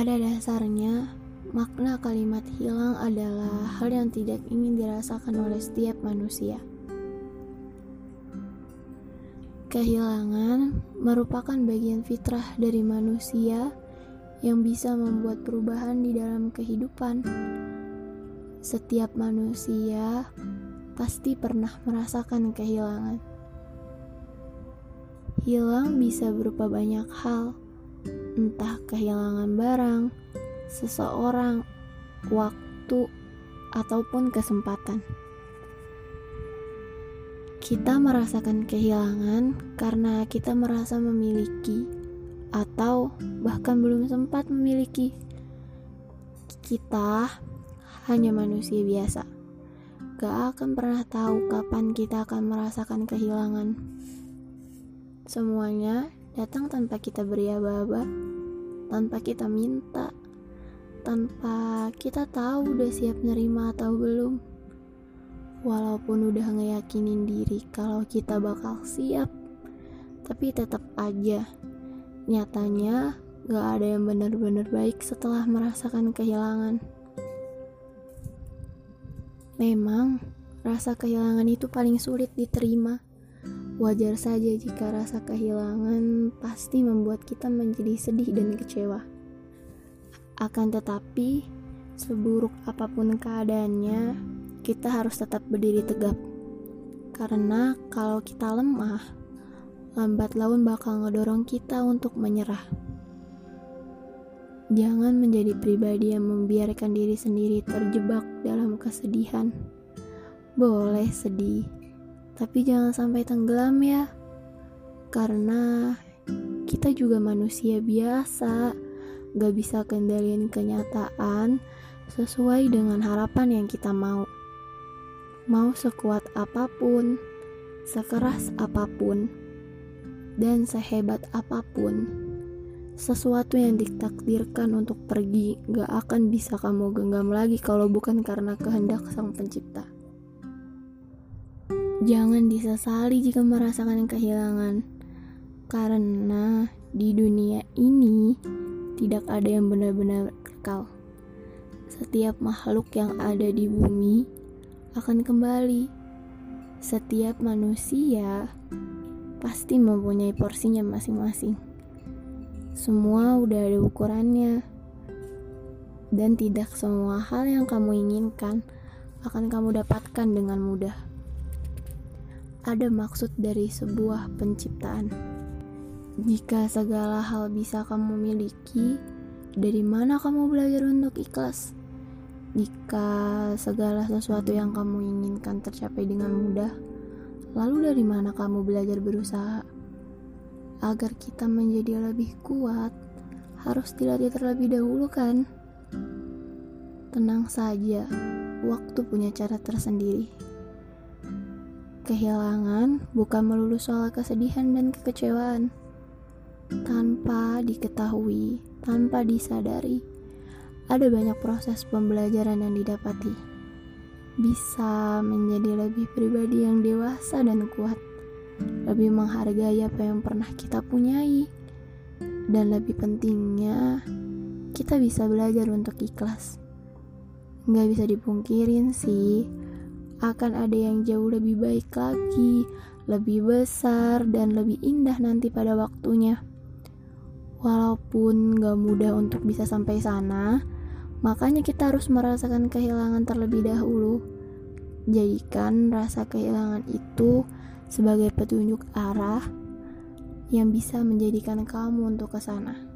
Pada dasarnya, makna kalimat hilang adalah hal yang tidak ingin dirasakan oleh setiap manusia. Kehilangan merupakan bagian fitrah dari manusia yang bisa membuat perubahan di dalam kehidupan. Setiap manusia pasti pernah merasakan kehilangan. Hilang bisa berupa banyak hal entah kehilangan barang, seseorang, waktu, ataupun kesempatan. Kita merasakan kehilangan karena kita merasa memiliki, atau bahkan belum sempat memiliki. Kita hanya manusia biasa, gak akan pernah tahu kapan kita akan merasakan kehilangan. Semuanya datang tanpa kita beri aba-aba, tanpa kita minta, tanpa kita tahu udah siap nerima atau belum. Walaupun udah ngeyakinin diri kalau kita bakal siap, tapi tetap aja nyatanya gak ada yang benar-benar baik setelah merasakan kehilangan. Memang rasa kehilangan itu paling sulit diterima Wajar saja jika rasa kehilangan pasti membuat kita menjadi sedih dan kecewa. Akan tetapi, seburuk apa pun keadaannya, kita harus tetap berdiri tegap. Karena kalau kita lemah, lambat laun bakal ngedorong kita untuk menyerah. Jangan menjadi pribadi yang membiarkan diri sendiri terjebak dalam kesedihan. Boleh sedih, tapi jangan sampai tenggelam ya. Karena kita juga manusia biasa, gak bisa kendaliin kenyataan sesuai dengan harapan yang kita mau. Mau sekuat apa pun, sekeras apa pun, dan sehebat apa pun, sesuatu yang ditakdirkan untuk pergi gak akan bisa kamu genggam lagi kalau bukan karena kehendak Sang Pencipta. Jangan disesali jika merasakan kehilangan, karena di dunia ini tidak ada yang benar-benar kekal. Setiap makhluk yang ada di bumi akan kembali. Setiap manusia pasti mempunyai porsinya masing-masing. Semua udah ada ukurannya, dan tidak semua hal yang kamu inginkan akan kamu dapatkan dengan mudah ada maksud dari sebuah penciptaan. Jika segala hal bisa kamu miliki, dari mana kamu belajar untuk ikhlas? Jika segala sesuatu yang kamu inginkan tercapai dengan mudah, lalu dari mana kamu belajar berusaha? Agar kita menjadi lebih kuat, harus dilatih terlebih dahulu kan? Tenang saja, waktu punya cara tersendiri. Kehilangan bukan melulu soal kesedihan dan kekecewaan. Tanpa diketahui, tanpa disadari, ada banyak proses pembelajaran yang didapati. Bisa menjadi lebih pribadi yang dewasa dan kuat, lebih menghargai apa yang pernah kita punyai, dan lebih pentingnya, kita bisa belajar untuk ikhlas. Nggak bisa dipungkirin sih, akan ada yang jauh lebih baik lagi, lebih besar, dan lebih indah nanti pada waktunya. Walaupun gak mudah untuk bisa sampai sana, makanya kita harus merasakan kehilangan terlebih dahulu. Jadikan rasa kehilangan itu sebagai petunjuk arah yang bisa menjadikan kamu untuk ke sana.